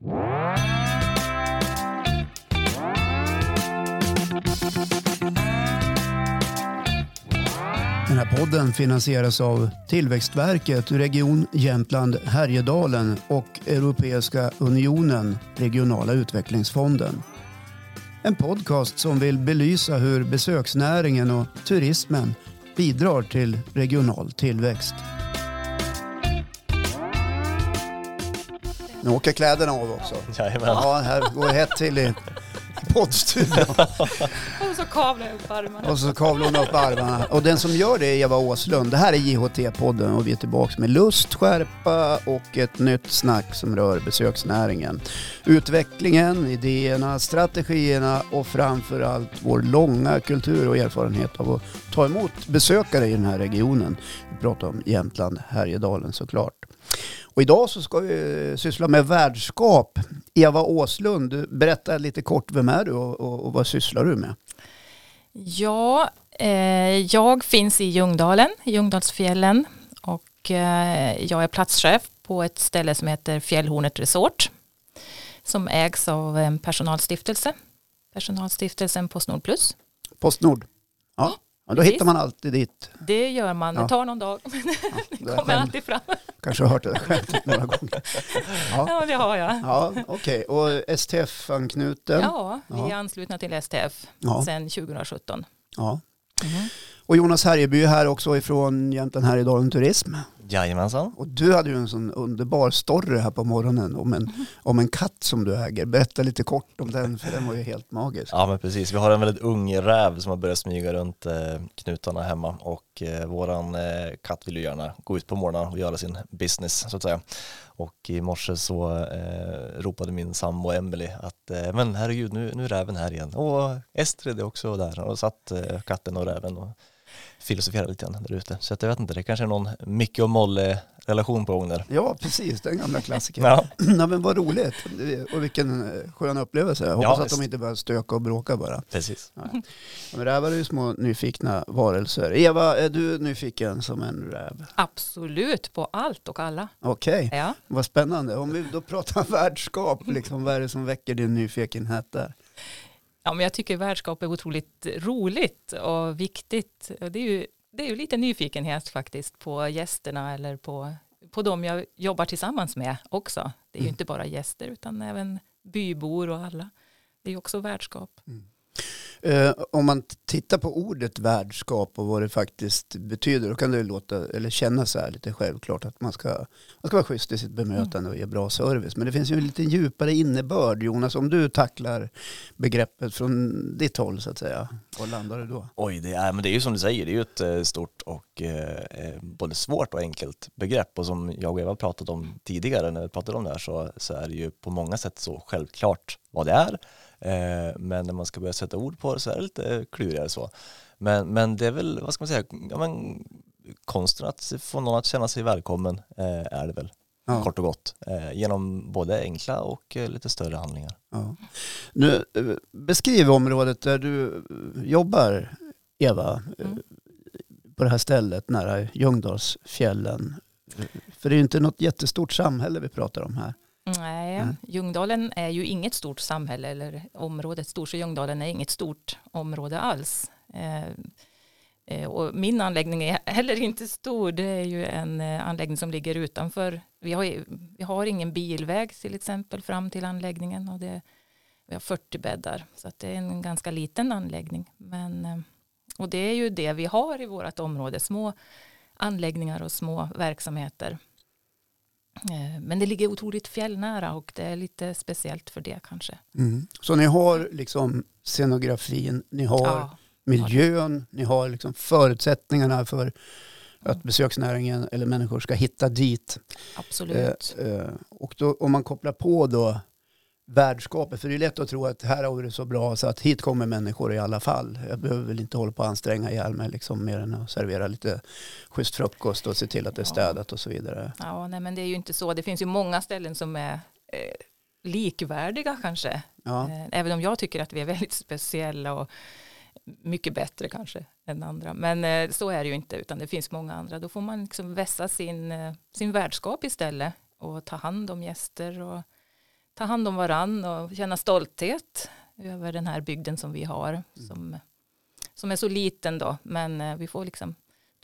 Den här podden finansieras av Tillväxtverket, Region Jämtland Härjedalen och Europeiska unionen, Regionala utvecklingsfonden. En podcast som vill belysa hur besöksnäringen och turismen bidrar till regional tillväxt. Nu åker kläderna av också. Jajamän. Ja, här går det hett till i poddstudion. Och så kavlar jag upp armarna. Och så kavlar hon upp armarna. Och den som gör det är Eva Åslund. Det här är JHT-podden och vi är tillbaka med lust, skärpa och ett nytt snack som rör besöksnäringen. Utvecklingen, idéerna, strategierna och framförallt vår långa kultur och erfarenhet av att ta emot besökare i den här regionen. Vi pratar om Jämtland, Härjedalen såklart. Och idag så ska vi syssla med värdskap. Eva Åslund, berätta lite kort, vem är du och, och, och vad sysslar du med? Ja, eh, jag finns i Ljungdalen, Ljungdalsfjällen och eh, jag är platschef på ett ställe som heter Fjällhornet Resort som ägs av en personalstiftelse, personalstiftelsen Postnord Plus. Postnord? Ja, ja då precis. hittar man alltid dit. Det gör man, det tar någon dag, Ja, det kommer alltid fram. kanske har hört det skämtet några gånger. Ja, Ja, det har jag. ja okej. Och STF-anknuten? Ja, vi är anslutna till STF Ja. sedan 2017. ja. Och Jonas Härjeby är här också ifrån Jämtland Härjedalen Turism. Jajamensan. Och du hade ju en sån underbar story här på morgonen om en, om en katt som du äger. Berätta lite kort om den, för den var ju helt magisk. Ja men precis, vi har en väldigt ung räv som har börjat smyga runt eh, knutarna hemma och eh, våran eh, katt vill ju gärna gå ut på morgonen och göra sin business så att säga. Och i morse så eh, ropade min sambo Emily att eh, men herregud nu, nu är räven här igen. Och Estrid är också där och satt eh, katten och räven och filosoferade lite grann där ute. Så att jag vet inte, det kanske är någon Micke och Molle relation på gång där. Ja, precis. Den gamla klassikern. Ja, Ja, men vad roligt. Och vilken skön upplevelse. Jag hoppas att visst. de inte börjar stöka och bråka bara. precis. Ja, Men rävar är ju små nyfikna varelser. Eva, är du nyfiken som en räv? Absolut, på allt och alla. Okej, Ja. vad spännande. Om vi då pratar värdskap, liksom, vad är det som väcker din nyfikenhet där? Ja, men jag tycker värdskap är otroligt roligt och viktigt. Det är ju, det är ju lite nyfikenhet faktiskt på gästerna eller på, på de jag jobbar tillsammans med också. Det är ju Mm. inte bara gäster utan även bybor och alla. Det är ju också värdskap. Eh, om man tittar på ordet värdskap och vad det faktiskt betyder, då kan det låta, eller kännas så här lite självklart att man ska, man ska vara schysst i sitt bemötande och ge bra service. Men det finns ju en lite djupare innebörd. Jonas, om du tacklar begreppet från ditt håll så att säga, var landar du då? Oj, det är, men det är ju som du säger, det är ju ett eh, stort och eh, eh, både svårt och enkelt begrepp och som jag och Eva pratat om tidigare när vi pratade om det här så, så är det ju på många sätt så självklart vad det är. Eh, men när man ska börja sätta ord på det så är det lite klurigare så. Men, men det är väl, vad ska man säga, ja, men, konsten att få någon att känna sig välkommen eh, är det väl, Ja. kort och gott. Eh, genom både enkla och lite större handlingar. Ja. Nu, beskriv området där du jobbar, Eva, Mm. på det här stället nära Ljungdalsfjällen. För det är ju inte något jättestort samhälle vi pratar om här. Nej. Ljungdalen är ju inget stort samhälle eller området Storsjö Ljungdalen är inget stort område alls. Eh, eh, och min anläggning är heller inte stor. Det är ju en eh, anläggning som ligger utanför. Vi har, vi har ingen bilväg till exempel fram till anläggningen och det, vi har 40 bäddar så att det är en ganska liten anläggning. Men, och det är ju det vi har i vårt område, små anläggningar och små verksamheter. Eh, Men det ligger otroligt fjällnära och det är lite speciellt för det kanske. Så ni har liksom scenografin, ni har Ja, miljön, ni har liksom förutsättningarna för att besöksnäringen eller människor ska hitta dit. absolut. Eh, eh, och då, om man kopplar på då värdskapet, för det är lätt att tro att här har vi det så bra så att hit kommer människor i alla fall. Jag behöver väl inte hålla på att anstränga ihjäl mig liksom, mer än att servera lite schysst frukost och se till att det är städat och så vidare. Ja, nej, men det är ju inte så. Det finns ju många ställen som är eh, likvärdiga kanske. Ja. Eh, även om jag tycker att vi är väldigt speciella och mycket bättre kanske än andra. Men eh, så är det ju inte, utan det finns många andra. Då får man liksom vässa sin, eh, sin värdskap istället och ta hand om gäster och ta hand om varann och känna stolthet över den här bygden som vi har. Mm. Som, som är så liten då, men eh, vi får liksom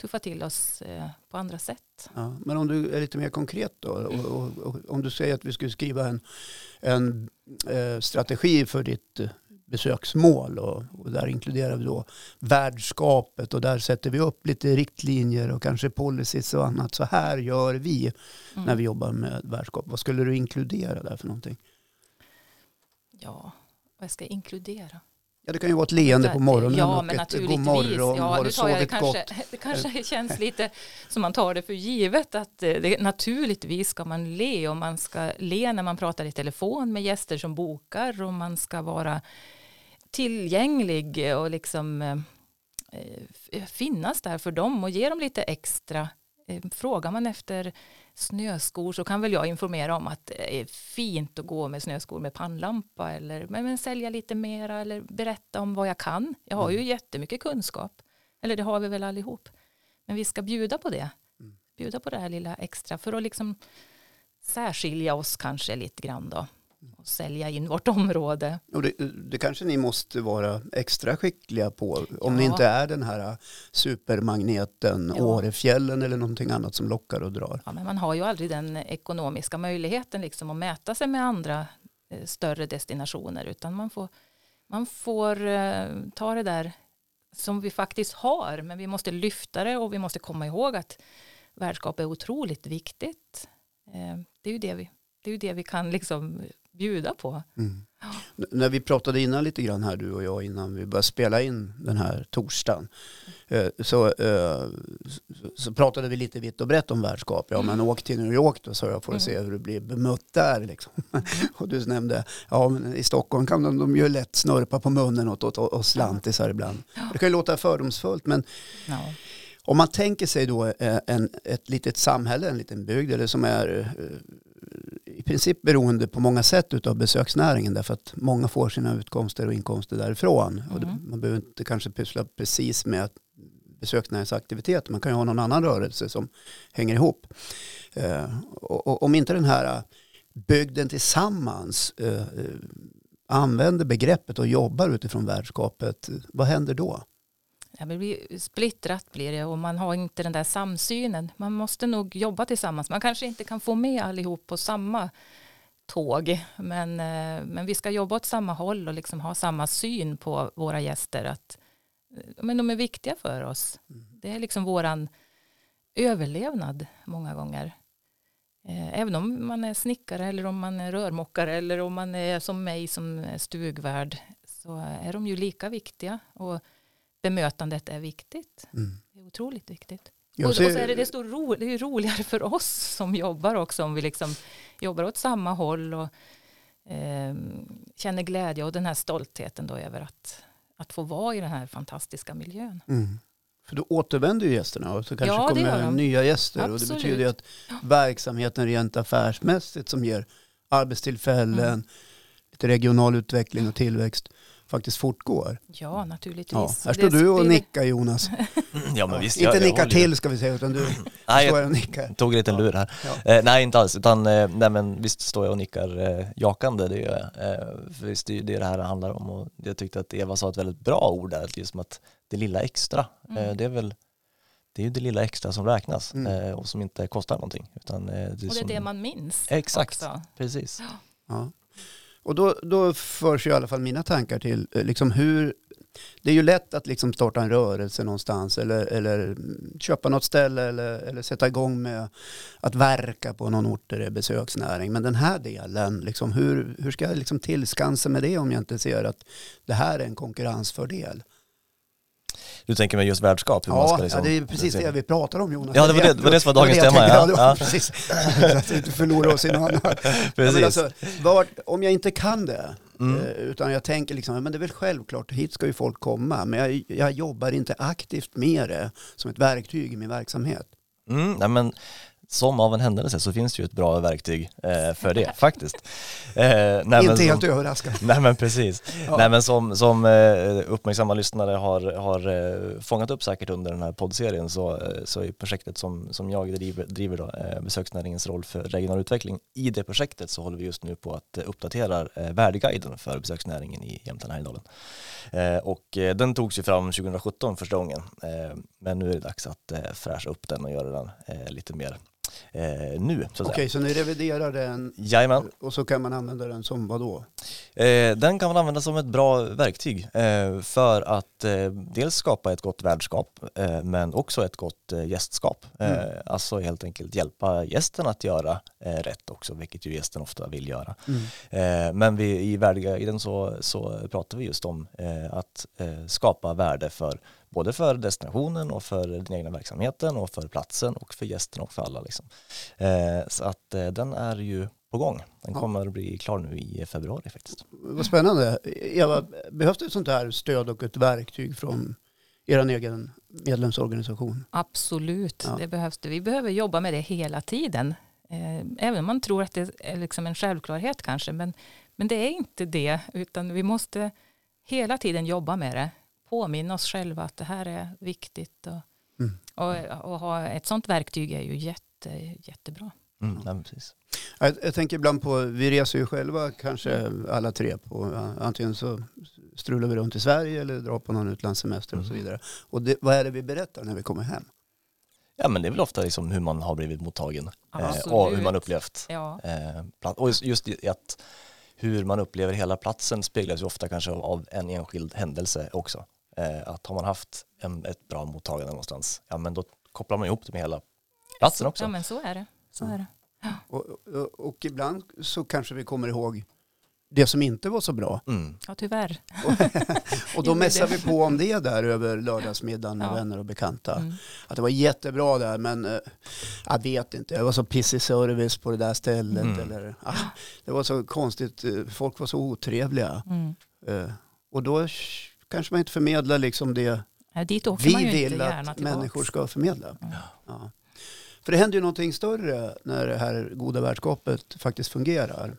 tuffa till oss eh, på andra sätt. Ja, men om du är lite mer konkret då, och, och, och, om du säger att vi skulle skriva en, en eh, strategi för ditt eh, besöksmål och, och där inkluderar vi då värdskapet och där sätter vi upp lite riktlinjer och kanske policies och annat. Så här gör vi Mm. när vi jobbar med värdskap. Vad skulle du inkludera där för någonting? Ja, vad ska jag inkludera? Ja, det kan ju vara ett leende på morgonen Ja, och men ett naturligtvis. god morgon, ja, har du jag det sovit gott? kanske, det kanske känns lite som man tar det för givet att eh, det, naturligtvis ska man le och man ska le när man pratar i telefon med gäster som bokar och man ska vara tillgänglig och liksom eh, eh, finnas där för dem och ge dem lite extra. Eh, Frågar man efter snöskor så kan väl jag informera om att det är fint att gå med snöskor med pannlampa eller men, men sälja lite mera eller berätta om vad jag kan. Jag har ju jättemycket kunskap. Eller det har vi väl allihop. Men vi ska bjuda på det. Mm. Bjuda på det här lilla extra för att liksom särskilja oss kanske lite grann då. Sälja in vårt område. Och det, det kanske ni måste vara extra skickliga på om ni Ja. inte är den här supermagneten Ja. Årefjällen eller någonting annat som lockar och drar. Ja, men man har ju aldrig den ekonomiska möjligheten liksom att mäta sig med andra eh, större destinationer utan man får, man får eh, ta det där som vi faktiskt har men vi måste lyfta det och vi måste komma ihåg att värdskap är otroligt viktigt. Eh, det är ju det vi, det är ju det vi kan liksom bjuda på. Mm. När vi pratade innan lite grann här du och jag innan vi började spela in den här torsdagen eh, så, eh, så- pratade vi lite vitt och brett om värdskap. Ja men åk till New York då sa jag får Mm. se hur du blir bemött där liksom. och du nämnde ja men i Stockholm kan de, de ju lätt snörpa på munnen åt, åt, åt slantisar ibland. Det kan ju låta fördomsfullt men Ja. Om man tänker sig då eh, en, ett litet samhälle, en liten bygd, eller som är princip beroende på många sätt av besöksnäringen därför att många får sina utkomster och inkomster därifrån. Och det, Mm. man behöver inte kanske pyssla precis med besöksnäringsaktiviteter, man kan ju ha någon annan rörelse som hänger ihop. Eh, och, och om inte den här bygden tillsammans eh, eh, använder begreppet och jobbar utifrån värdskapet, vad händer då? Ja, det blir splittrat blir det och man har inte den där samsynen. Man måste nog jobba tillsammans. Man kanske inte kan få med allihop på samma tåg. Men, eh, men vi ska jobba åt samma håll och liksom ha samma syn på våra gäster. Att, eh, men de är viktiga för oss. Det är liksom våran överlevnad många gånger. Eh, Även om man är snickare eller om man är rörmokare eller om man är som mig som är stugvärd så är de ju lika viktiga. Och bemötandet är viktigt. Mm. Det är otroligt viktigt. Jag Och, så ser- är det, desto ro, det är roligare för oss som jobbar också om vi liksom jobbar åt samma håll och eh, känner glädje och den här stoltheten då över att, att få vara i den här fantastiska miljön. Mm. För då återvänder ju gästerna och så kanske Ja, kommer de. nya gäster. Och det Absolut. betyder ju att verksamheten rent affärsmässigt som ger arbetstillfällen, Mm. lite regional utveckling och tillväxt faktiskt fortgår. Ja, naturligtvis. Ja, här Det står du och nickar Jonas. Ja men visst. Inte jag, jag nickar till ska vi säga utan du Nej, står jag och nickar. tog en liten lur här. Ja. Eh, nej inte alls, utan eh, nej, men visst står jag och nickar eh, jakande, det gör jag. Eh, för visst det är ju det det här handlar om och jag tyckte att Eva sa ett väldigt bra ord där, att liksom att det lilla extra, Mm. eh, det är väl det är ju det lilla extra som räknas Mm. eh, och som inte kostar någonting. Utan, eh, det Och det är som, det man minns. Exakt, också. precis. Ja. Och då, då förs ju i alla fall mina tankar till eh, liksom hur det är ju lätt att liksom starta en rörelse någonstans eller, eller köpa något ställe eller, eller sätta igång med att verka på någon ort där det är besöksnäring. Men den här delen, liksom, hur, hur ska jag liksom tillskansa med det om jag inte ser att det här är en konkurrensfördel? Du tänker med just värdskap? Ja, liksom- ja, det är precis det vi pratar om Jonas. Ja, det var det- var det som var dagens tema, ja. var Ja. Precis, så att vi inte förlorar oss i något annat. Precis. alltså, vart, om jag inte kan det, Mm. eh, utan jag tänker liksom, men det är väl självklart, hit ska ju folk komma, men jag, jag jobbar inte aktivt med det som ett verktyg i min verksamhet. Mm, nej men som av en händelse så finns det ju ett bra verktyg eh, för det faktiskt. Eh, nej, Inte helt överraskande. Nej men precis. Ja. Nej men som, som eh, uppmärksamma lyssnare har, har eh, fångat upp säkert under den här poddserien så, eh, så är projektet som, som jag driver, driver då, eh, besöksnäringens roll för regional utveckling. I det projektet så håller vi just nu på att uppdatera eh, värdeguiden för besöksnäringen i Jämtland Härjedalen. Eh, och den togs ju fram 2017 första gången. Men nu är det dags att fräscha upp den och göra den lite mer eh, nu. Okej, säga. så ni reviderar den Jajamän. och så kan man använda den som vad då? Eh, den kan man använda som ett bra verktyg eh, för att eh, dels skapa ett gott värdskap eh, men också ett gott eh, gästskap. Mm. Alltså helt enkelt hjälpa gästen att göra rätt också, vilket ju gästen ofta vill göra. Mm. Men vi, i värdeguiden så, så pratar vi just om att skapa värde för både för destinationen och för den egna verksamheten och för platsen och för gästen och för alla. Liksom. Eh, så att eh, den är ju på gång. Den Ja. kommer att bli klar nu i februari faktiskt. Vad spännande. Eva, behövs det ett sånt här stöd och ett verktyg från er egen medlemsorganisation? Absolut, Ja. det behövs det. Vi behöver jobba med det hela tiden. Eh, Även om man tror att det är liksom en självklarhet kanske, men, men det är inte det, utan vi måste hela tiden jobba med det. Påminna oss själva att det här är viktigt. Och, Mm. och, och ha ett sånt verktyg är ju jätte, jättebra. Mm, precis. Jag, jag tänker ibland på, vi reser ju själva kanske alla tre på, ja, antingen så strular vi runt i Sverige eller drar på någon utlandssemester och så Mm. vidare. Och det, vad är det vi berättar när vi kommer hem? Ja men det är väl ofta liksom hur man har blivit mottagen eh, Absolut. och hur man upplevt Ja, eh, och just- att hur man upplever hela platsen speglas ju ofta kanske av- av en enskild händelse också. Eh, att har man haft en, ett bra mottagande någonstans, ja men då kopplar man ihop det med hela platsen också. ja men så är det. Så är det. Och, och, och ibland så kanske vi kommer ihåg det som inte var så bra. Mm. Ja, tyvärr. Och då mässar vi på om det där över lördagsmiddagen med Ja. vänner och bekanta. Mm. Att det var jättebra där men eh, jag vet inte, det var så pissig service på det där stället. Mm. Eller, ah, det var så konstigt, eh, folk var så otrevliga. Mm. Eh, och då kanske man inte förmedlar liksom det Ja, dit åker vi man ju inte vill gärna att tillbaks. människor ska förmedla. Mm. Ja. För det händer ju någonting större när det här goda värdskapet faktiskt fungerar.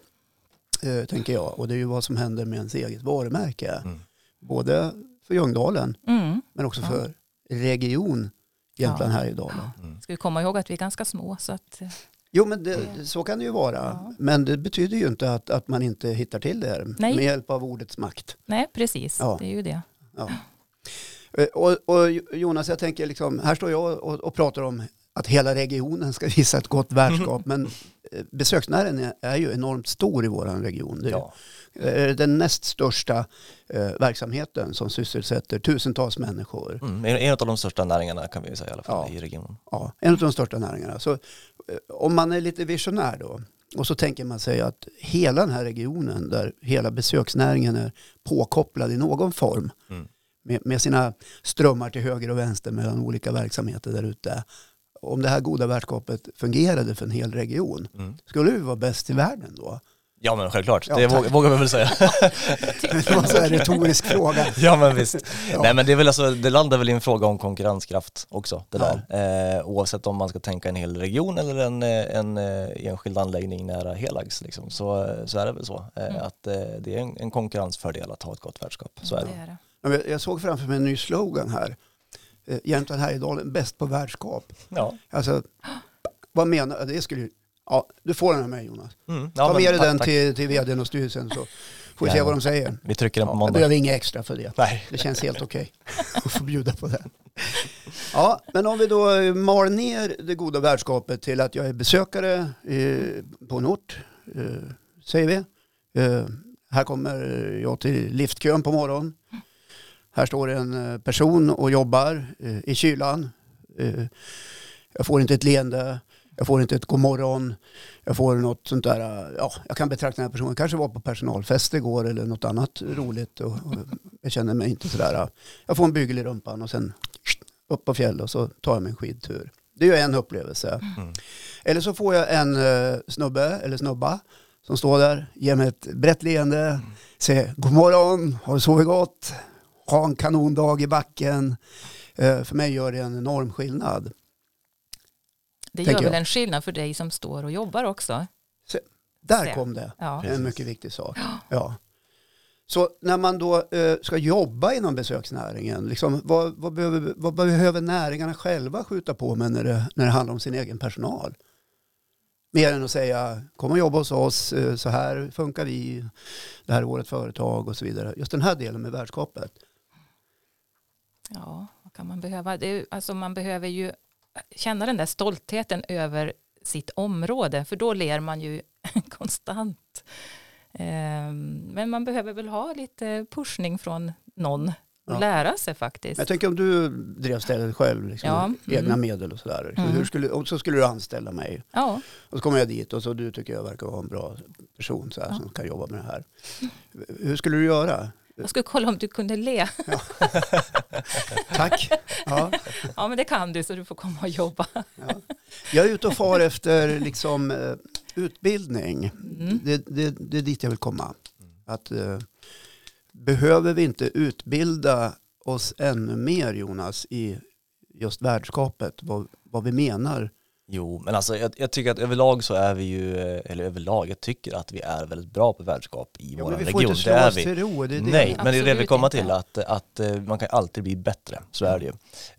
Eh, tänker jag. Och det är ju vad som händer med ens eget varumärke. Mm. Både för Ljungdalen Mm. men också Ja. för region Jämtland Härjedalen. Mm. Ska vi komma ihåg att vi är ganska små så att eh, Jo men det, så kan det ju vara. Ja. Men det betyder ju inte att, att man inte hittar till det här Nej. med hjälp av ordets makt. nej precis, Ja. det är ju det. Ja. Eh, Och, och Jonas, jag tänker liksom, här står jag och, och pratar om att hela regionen ska visa ett gott värdskap. men eh, besöksnäringen är ju enormt stor i vår region. Är Ja. eh, den näst största eh, verksamheten som sysselsätter tusentals människor. Mm. En av de största näringarna kan vi säga i alla fall Ja. i regionen. Ja, en av de största näringarna. Så om man är lite visionär då och så tänker man sig att hela den här regionen där hela besöksnäringen är påkopplad i någon form Mm. med, med sina strömmar till höger och vänster mellan olika verksamheter där ute. Om det här goda värdskapet fungerade för en hel region, Mm. skulle vi vara bäst i världen då? Ja men självklart, Ja, det vågar, vågar vi väl säga. Det var en sån här retorisk fråga. ja men visst. Ja. Nej men det är väl alltså, det landar väl i en fråga om konkurrenskraft också det Ja. där. Eh, oavsett om man ska tänka en hel region eller en, eh, en eh, enskild anläggning nära Helags liksom, så, så är det väl så. Eh, Mm. Att eh, det är en, en konkurrensfördel att ha ett gott värdskap. Så är det. det är det. Ja, men Jag såg framför mig en ny slogan här. Eh, Jämtland Härjedalen, bäst på värdskap. Ja. Alltså, vad menar Det skulle. Ja, du får den av mig Jonas. Mm. Ta men med dig den tack. till, till vdn och styrelsen så får vi se Ja. vad de säger. Vi trycker den på Ja, jag måndag. behöver inget extra för det. Nej. Det känns helt okej att få bjuda på det. Ja, men om vi då mal ner det goda värdskapet till att jag är besökare eh, på en ort, eh, säger vi. Eh, här kommer jag till liftkön på morgonen. Här står en eh, person och jobbar eh, i kylan. Eh, jag får inte ett leende, jag får inte ett god morgon, jag får något sånt där, ja, jag kan betrakta den här personen, kanske var på personalfest igår eller något annat roligt och, och jag känner mig inte sådär, jag får en bygel i rumpan och sen upp på fjället och så tar jag mig en skidtur. Det är ju en upplevelse. Mm. Eller så får jag en snubbe eller snubba som står där, ger mig ett brett leende, säger god morgon, har du sovit gott, ha en kanondag i backen. Eh, för mig gör det en enorm skillnad. Det gör väl jag. en skillnad för dig som står och jobbar också. Där Se. kom det. Ja. En mycket viktig sak. Ja. Så när man då eh, ska jobba inom besöksnäringen, liksom, vad, vad, behöver, vad behöver näringarna själva skjuta på med när det, när det handlar om sin egen personal? Mer än att säga kom och jobba hos oss, eh, så här funkar vi, det här är vårt företag och så vidare. Just den här delen med värdskapet. Ja, vad kan man behöva? Det är, alltså man behöver ju känna den där stoltheten över sitt område, för då ler man ju konstant. Ehm, Men man behöver väl ha lite pushning från någon och Ja. lära sig faktiskt. Jag tänker om du drev stället själv, liksom, Ja, mm. egna medel och sådär. Liksom, Mm. hur skulle, och så skulle du anställa mig. Ja, Och så kommer jag dit och så du tycker jag verkar vara en bra person så här, som kan jobba med det här. Hur skulle du göra? Jag skulle kolla om du kunde le. Tack. Ja, Ja, men det kan du, så du får komma och jobba. ja. Jag är ute och far efter liksom, eh, utbildning. Mm. Det, det, det är dit jag vill komma. Att, eh, behöver vi inte utbilda oss ännu mer Jonas i just värdskapet? Vad, vad vi menar? Jo, men alltså jag, jag tycker att överlag så är vi ju, eh, eller överlag, jag tycker att vi är väldigt bra på värdskap i Ja, vår men vi får region. inte slå det är oss vi. till ro. Det är det. Nej, men det är det vi Absolut kommer till, att, att eh, man kan alltid bli bättre, så är det ju.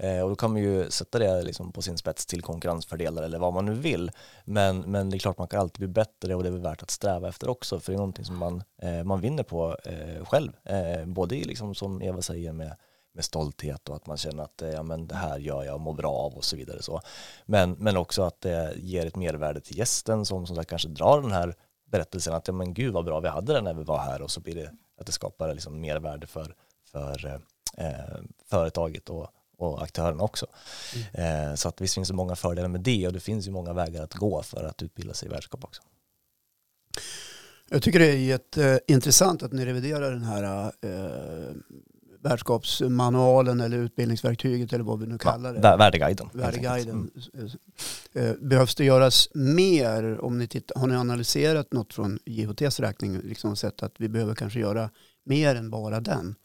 Eh, och då kan man ju sätta det liksom på sin spets till konkurrensfördelar eller vad man nu vill. Men, men det är klart man kan alltid bli bättre och det är väl värt att sträva efter också, för det är någonting som man, eh, man vinner på eh, själv. Eh, både i, liksom, som Eva säger med med stolthet och att man känner att eh, ja, men det här gör jag och mår bra av och så vidare. Så. Men, men också att det ger ett mervärde till gästen som, som sagt, kanske drar den här berättelsen att ja, men gud vad bra vi hade det när vi var här och så blir det att det skapar liksom mervärde för, för eh, företaget och, och aktörerna också. Eh, så att visst finns det många fördelar med det och det finns ju många vägar att gå för att utbilda sig i värdskap också. Jag tycker det är jätteintressant att ni reviderar den här eh, värdskapsmanualen eller utbildningsverktyget eller vad vi nu kallar det. Vär- Värdeguiden. Värdeguiden. Mm. Eh, Behövs det göras mer? Om ni tittar, har ni analyserat något från JHTs räkning? Liksom sett att vi behöver kanske göra mer än bara den?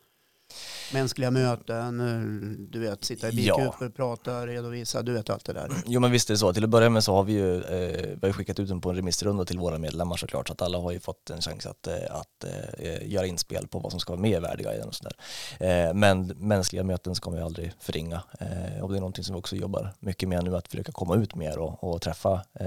Mänskliga möten, eh, du vet, sitta i Ja. bikuper, prata, redovisa, du vet allt det där. Jo men visst är det så. Till att börja med så har vi ju eh, vi har skickat ut den på en remissrunda till våra medlemmar såklart så att alla har ju fått en chans att, eh, att eh, göra inspel på vad som ska vara med i värdeguiden och sådär. Eh, men mänskliga möten ska ju aldrig förringa eh, och det är någonting som vi också jobbar mycket med nu att försöka komma ut mer och, och träffa eh,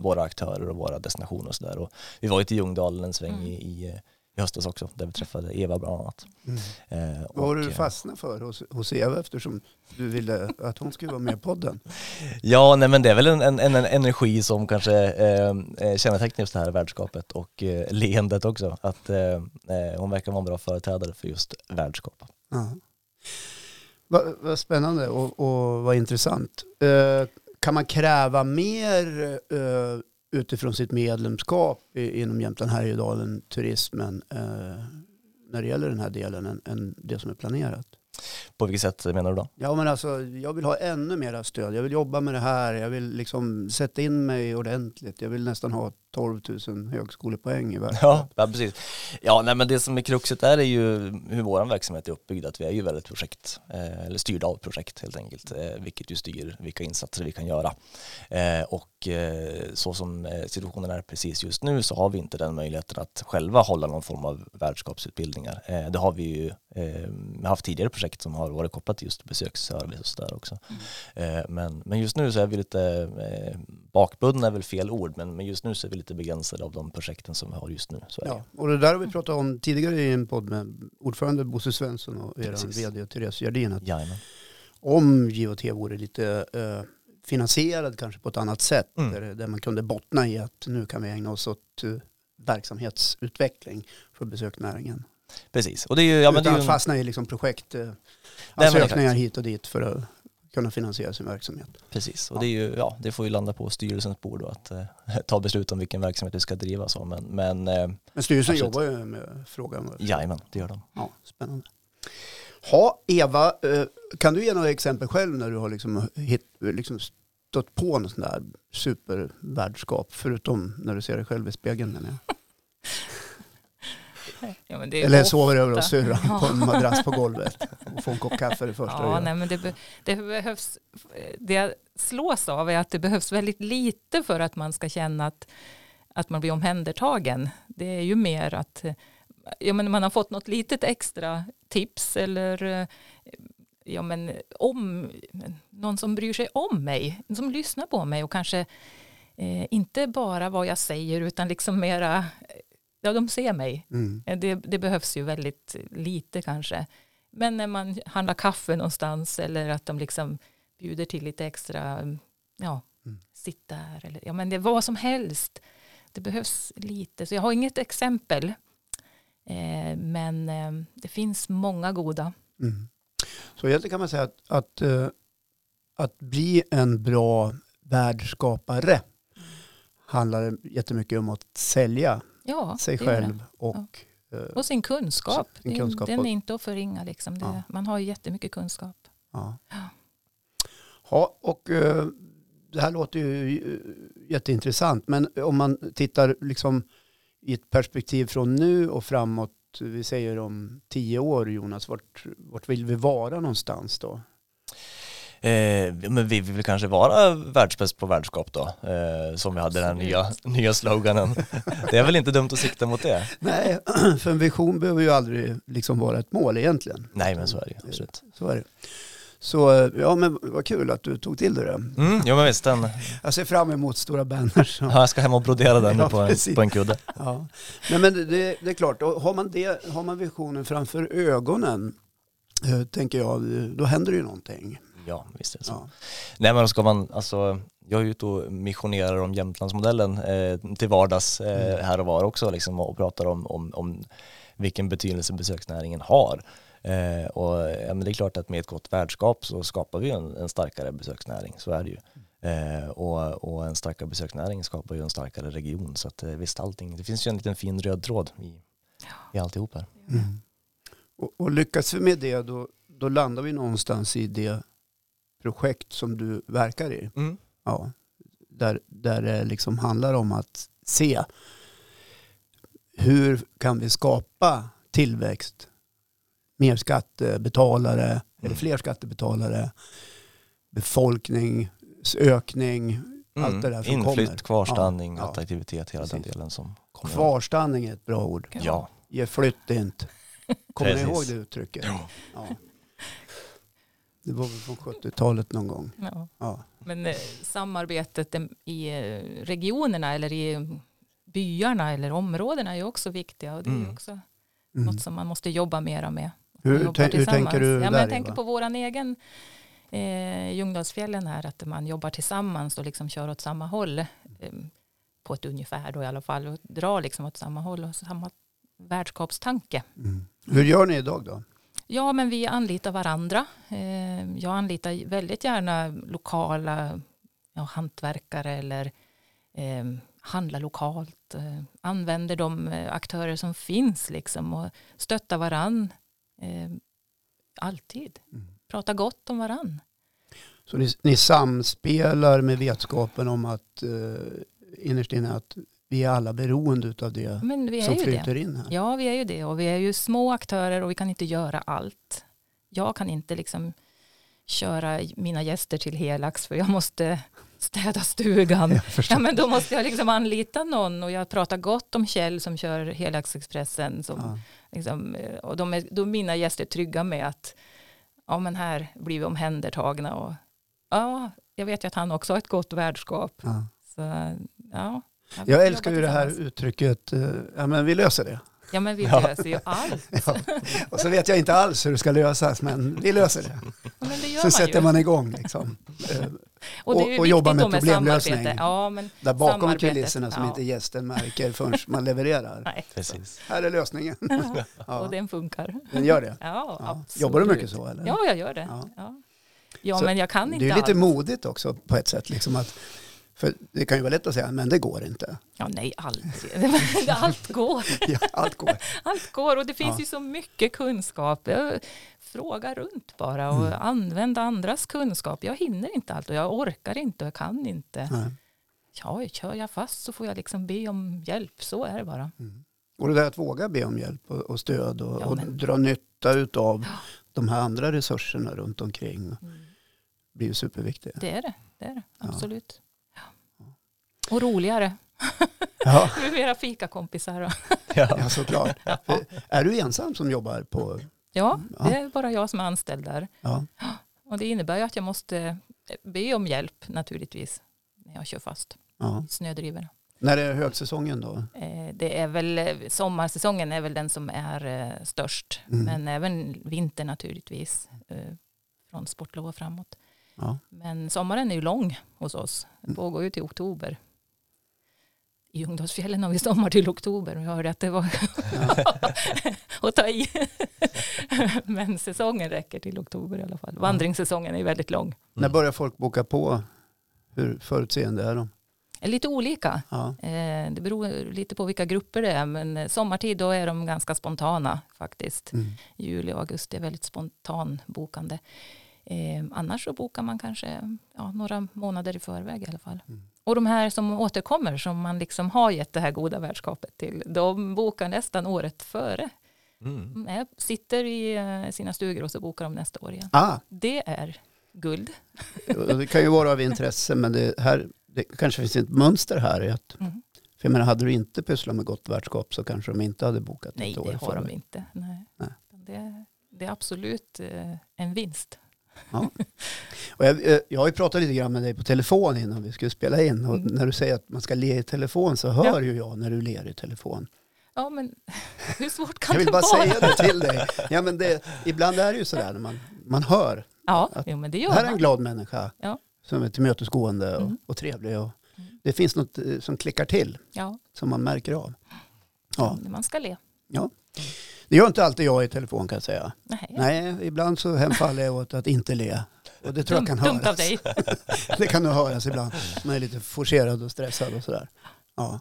våra aktörer och våra destinationer och sådär. Vi var ju till Ljungdalen en sväng Mm. i, i, i höstas också där vi träffade Eva bland annat. Mm. Eh, Vad det du eh, fastnade för hos, hos Eva eftersom du ville att hon skulle vara med i podden? Ja, nej men det är väl en, en, en en energi som kanske eh, eh, kännetecknar just det här värdskapet och eh, leendet också. Att eh, eh, hon verkar vara en bra företrädare för just värdskap. Ja. Vad, vad spännande och, och vad intressant. Eh, kan man kräva mer utifrån sitt medlemskap i, inom Jämtland Härjedalen turismen eh, när det gäller den här delen än, än det som är planerat? På vilket sätt menar du då? Ja men alltså jag vill ha ännu mera stöd. Jag vill jobba med det här. Jag vill liksom sätta in mig ordentligt. Jag vill nästan ha 12 000 högskolepoäng i världen. Ja, ja precis. Ja, nej, men det som är kruxet är, är ju hur vår verksamhet är uppbyggd, att vi är ju väldigt projekt, eh, eller styrda av projekt helt enkelt, eh, vilket ju styr vilka insatser vi kan göra. Eh, och eh, så som eh, situationen är precis just nu så har vi inte den möjligheten att själva hålla någon form av värdskapsutbildningar. Eh, det har vi ju haft tidigare projekt som har varit kopplat till just besöksservice och sådär också. Eh, men, men just nu så är vi lite eh, bakbundna är väl fel ord, men, men just nu så är vi lite begränsade av de projekten som vi har just nu. Ja, och det där har vi pratat om tidigare i en podd med ordförande Bosse Svensson och er vd Therese Gerdin. Om JOT vore lite eh, finansierad kanske på ett annat sätt Mm. där, där man kunde bottna i att nu kan vi ägna oss åt eh, verksamhetsutveckling för besöksnäringen. Precis, och det är ju, ja, men det Utan är att ju fastna i liksom projekt, eh, exakt. hit och dit för att kunna finansiera sin verksamhet. precis, och det är ju, ja, det får ju landa på styrelsens bord då att eh, ta beslut om vilken verksamhet vi ska driva så, men, men eh, Men styrelsen jobbar ju med frågan. jajamän, det gör de. Ja, spännande. Ha, Eva, eh, kan du ge några exempel själv när du har liksom hit, liksom stött på något sånt där supervärdskap, förutom när du ser dig själv i spegeln menar jag. Ja, men det är Eller ofta- sover över hos syrran Ja. på en madrass på golvet och får en kopp kaffe det första Ja, nej, men det, be, det behövs, det jag slås av är att det behövs väldigt lite för att man ska känna att, att man blir omhändertagen. Det är ju mer att ja, men man har fått något litet extra tips eller ja, men om någon som bryr sig om mig, som lyssnar på mig och kanske eh, inte bara vad jag säger utan liksom mera, ja de ser mig. Mm. Eh, Det, det behövs ju väldigt lite kanske. Men när man handlar kaffe någonstans eller att de liksom bjuder till lite extra, ja, Mm. sitt där eller ja, men det är vad som helst. Det behövs lite, så jag har inget exempel. Eh, men eh, det finns många goda. Mm. Så egentligen kan man säga att, att, eh, att bli en bra världsskapare handlar jättemycket om att sälja Ja, sig själv och eh, Och sin kunskap. Sin kunskap Den och- är inte att förringa. Liksom. Det, Ja. Man har ju jättemycket kunskap. ja. Ja. Ja, och eh, det här låter ju eh, jätteintressant, men om man tittar liksom i ett perspektiv från nu och framåt, vi säger om tio år Jonas, vart, vart vill vi vara någonstans då? Eh, men vi vill kanske vara världsbäst på värdskap då, eh, som vi hade den nya, nya sloganen. Det är väl inte dumt att sikta mot det? Nej, för en vision behöver ju aldrig liksom vara ett mål egentligen. Nej, men så är det ju, absolut. Så är det. Så eh, ja, men vad kul att du tog till dig det. Mm, jo men visst, den, Jag ser fram emot stora banners. ja, jag ska hem och brodera den Ja, på en, på en kudde. Ja. Nej, men det, det är klart, och har man, det, har man visionen framför ögonen, eh, tänker jag, då händer det ju någonting. Ja, visst är det så. Ja. Nej men ska man, alltså, jag är ute och missionerar om Jämtlandsmodellen eh, till vardags eh, Mm. här och var också liksom, och pratar om, om, om vilken betydelse besöksnäringen har. Eh, och ja, men det är klart att med ett gott värdskap så skapar vi en, en starkare besöksnäring, så är det ju. Eh, och, och en starkare besöksnäring skapar ju en starkare region, så att eh, visst allting, det finns ju en liten fin röd tråd i, i alltihop här. Mm. Och, och lyckas vi med det, då, då landar vi någonstans i det projekt som du verkar i. Ja, där, där det liksom handlar om att se hur kan vi skapa tillväxt, mer skattebetalare, eller fler skattebetalare, befolkningsökning, allt det där som Inflytt, kommer. kvarstanning, Ja, ja. attraktivitet, hela den Precis. delen som kommer. Kvarstanning är ett bra ord. Ja. Ge flytt inte. Kommer ni ihåg det uttrycket? Ja. Det var väl från 70-talet någon gång. Ja. Ja. Men eh, samarbetet i eh, regionerna eller i byarna eller områdena är ju också viktiga och det är Mm. också Mm. något som man måste jobba mera med. Hur, hur tänker du ja, där Jag tänker Eva? på våran egen eh, Ljungdalsfjällen här, att man jobbar tillsammans och liksom kör åt samma håll. Eh, på ett ungefär då i alla fall och drar liksom åt samma håll och samma värdskapstanke. Mm. Hur gör ni idag då? Ja, men vi anlitar varandra. Eh, Jag anlitar väldigt gärna lokala ja, hantverkare eller eh, handlar lokalt. Eh, använder de eh, aktörer som finns liksom och stöttar varann. Eh, alltid. Mm. Prata gott om varann. Så ni, ni samspelar med vetskapen om att eh, innerst inne att vi är alla beroende av det som ju det. flyter in här. Ja, vi är ju det och vi är ju små aktörer och vi kan inte göra allt. Jag kan inte liksom köra mina gäster till Helax för jag måste städa stugan. Ja, men då måste jag liksom anlita någon och jag pratar gott om Kjell som kör Helaxexpressen. Som, Ja. liksom, eh, och de är, då är mina gäster trygga med att ja, men här blir vi omhändertagna. Och, ja, jag vet ju att han också har ett gott värdskap. Ja. Så, ja, Jag älskar ju det här uttrycket, eh, ja men vi löser det. Ja, men vi löser ju allt. Ja. Och så vet jag inte alls hur det ska lösas, men vi löser det. Ja, Men det gör Så man sätter ju. man igång liksom. Och, det är och- och jobbar med med problemlösning. samarbete. Ja, men Där bakom kulisserna som ja. inte gästen märker förrän man levererar. nej. Precis. Här är lösningen. Och Ja, den funkar. den gör det. Ja, Ja. absolut. Jobbar du mycket så eller? Ja, jag gör det. Ja. Ja, ja. Så men jag kan Det inte är ju lite allt. modigt också på ett sätt. Liksom att, för det kan ju vara lätt att säga, men det går inte. Ja, nej, aldrig. allt går. Ja, allt går. Allt går och det finns Ja. ju så mycket kunskap. Jag frågar runt bara och Mm. använda andras kunskap. Jag hinner inte allt och jag orkar inte och jag kan inte. Nej. Ja, kör jag fast så får jag liksom be om hjälp. Så är det bara. Mm. Och det där att våga be om hjälp och, och stöd och, Ja, och dra nytta utav Ja. de här andra resurserna runt omkring Mm. blir ju superviktigt. Det är det, det är det. Absolut. Ja. Och roligare. Ja, Med mera fikakompisar. Och... Ja. ja såklart. Är du ensam som jobbar på... Ja, Ja. det är bara jag som är anställd där. Ja, Och det innebär ju att jag måste be om hjälp naturligtvis när jag kör fast ja. snödrivorna. När är högsäsongen då? Eh, Det är väl, sommarsäsongen är väl den som är eh, störst. Mm. Men även vinter naturligtvis. eh, Från sportlov och framåt. Ja. Men sommaren är ju lång hos oss. Mm. Den pågår ju till oktober. I Ljungdalsfjällen har vi sommar till oktober. Jag hörde att det var att ta i. Men säsongen räcker till oktober i alla fall. Vandringssäsongen är väldigt lång. När börjar folk boka på? Hur förutseende är de? Är Lite olika. Ja. Eh, Det beror lite på vilka grupper det är. Men eh, sommartid då är de ganska spontana faktiskt. Mm. Juli och augusti är väldigt spontan bokande. Eh, annars så bokar man kanske ja, några månader i förväg i alla fall. Mm. Och de här som återkommer som man liksom har gett det här goda värdskapet till, de bokar nästan året före. Mm. De sitter i eh, sina stugor och så bokar de nästa år igen. Ah, Det är guld. det kan ju vara av intresse men det, här, det kanske finns ett mönster här. i Att, Mm. för jag menar, hade du inte pysslat med gott värdskap så kanske de inte hade bokat Nej, ett år det i har de inte. Nej. Nej. Det, det är absolut eh, en vinst. Och jag, eh, jag har ju pratat lite grann med dig på telefon innan vi skulle spela in. Och Mm. när du säger att man ska le i telefon så hör ju jag när du ler i telefon. Ja, men hur svårt kan Jag vill det bara vara? säga det till dig. Ja, men det, ibland är det ju sådär när man, man hör. Ja, att jo, men det Det gör här är en man. glad människa Ja. som är tillmötesgående och, Mm. och trevlig. Och Mm. det finns något eh, som klickar till Ja, som man märker av. Ja, man ska le. Det gör inte alltid jag i telefon kan jag säga. Nej, Nej, ibland så hemfaller jag åt att inte le. Och det tror jag kan dumt höras. av dig. Det kan nog höras ibland. Man är lite forcerad och stressad och sådär. Ja.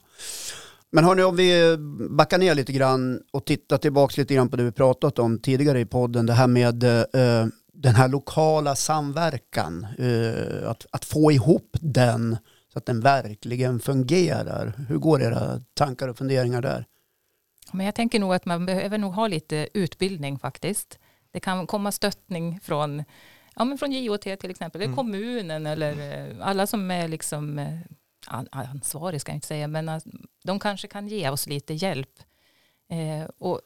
Men hörni, om vi backar ner lite grann och tittar tillbaka lite grann på det vi pratat om tidigare i podden. Det här med eh, den här lokala samverkan. Eh, att, att få ihop den så att den verkligen fungerar. Hur går era tankar och funderingar där? Men jag tänker nog att man behöver nog ha lite utbildning faktiskt. Det kan komma stöttning från, ja, men från JOT till exempel, eller Mm. kommunen eller eh, alla som är liksom eh, an- ansvariga ska jag inte säga, men de kanske kan ge oss lite hjälp eh, och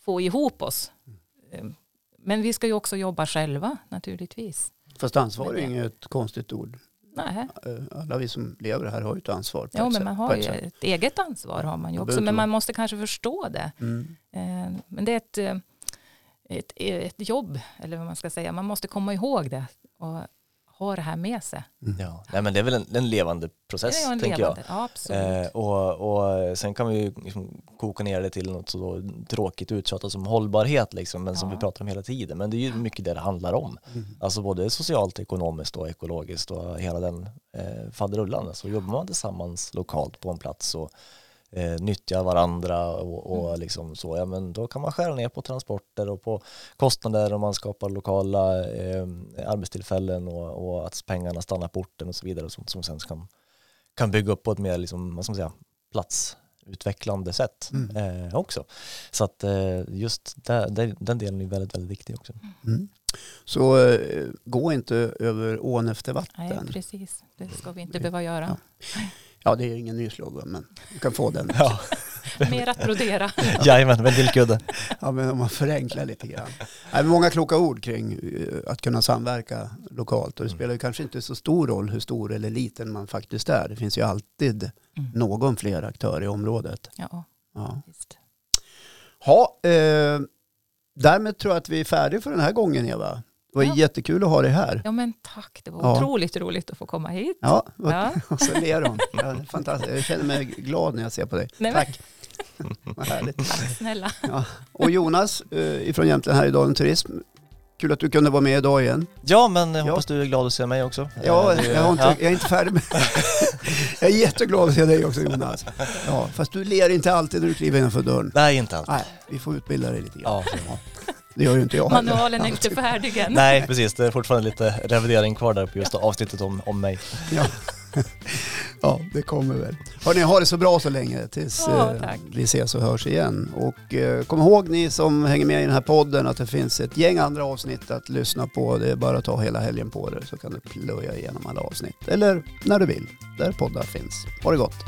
få ihop oss. Eh, Men vi ska ju också jobba själva naturligtvis. Fast ansvar är inget konstigt ord. Nej. Eh, Alla vi som lever här har ju ett ansvar. ett men man har ju ett eget ansvar har man ju också, men man måste kanske förstå det. Mm. Eh, Men det är ett, eh, ett, ett jobb, eller vad man ska säga. Man måste komma ihåg det och ha det här med sig. Mm. Ja, nej, men det är väl en, en levande process, det är en tänker levande. Ja, absolut. jag. Eh, och, och sen kan vi ju liksom koka ner det till något så tråkigt uttjatat som hållbarhet, liksom, men som Ja. vi pratar om hela tiden. Men det är ju mycket det det handlar om. Mm. Alltså både socialt, ekonomiskt och ekologiskt och hela den eh, faderullan. Så jobbar man tillsammans lokalt på en plats och eh, nyttjar varandra och, och Mm. liksom så, ja men då kan man skära ner på transporter och på kostnader och man skapar lokala eh, arbetstillfällen och, och att pengarna stannar på orten och så vidare som, som sen kan, kan bygga upp på ett mer liksom, vad ska man säga, platsutvecklande sätt Mm. eh, också. Så att eh, just där, där, den delen är väldigt, väldigt viktig också. Mm. Så eh, gå inte över ån efter Nej, vatten. precis. Det ska vi inte behöva göra. Ja, det är ingen ny slogan, men du kan få den. Ja, Mer att brodera. jajamän, ventilkudde. Ja, men om man förenklar lite grann. Det är många kloka ord kring eh, att kunna samverka lokalt. Och det Mm. spelar ju kanske inte så stor roll hur stor eller liten man faktiskt är. Det finns ju alltid Mm. någon fler aktör i området. Ja, Ja. visst. Ha, eh, därmed tror jag att vi är färdiga för den här gången, Eva. Det var Ja. jättekul att ha dig här. Ja, men tack. Det var Ja. otroligt roligt att få komma hit. Ja, Ja. och så ler de. Ja, fantastiskt. Jag känner mig glad när jag ser på dig. Nej, Tack. Vad härligt. Tack snälla. Och Jonas eh, ifrån Jämtland här i Dalen Turism. Kul att du kunde vara med idag igen. Ja, men jag Ja. hoppas du är glad att se mig också. Ja, Eh, jag, har inte, jag är inte färdig med... jag är jätteglad att se dig också Jonas. Ja, fast du ler inte alltid när du kliver innanför dörren. Nej, inte allt. Nej, vi får utbilda dig lite grann. Ja. Det gör ju inte jag heller. Manualen är inte färdig än. Nej, precis. Det är fortfarande lite revidering kvar där på just avsnittet om, om mig. Ja. Ja, det kommer väl. Hörni, ha det så bra så länge tills tack. vi ses och hörs igen. Och eh, kom ihåg ni som hänger med i den här podden att det finns ett gäng andra avsnitt att lyssna på. Det är bara att ta hela helgen på det så kan du plöja igenom alla avsnitt. Eller när du vill, där poddar finns. Ha det gott!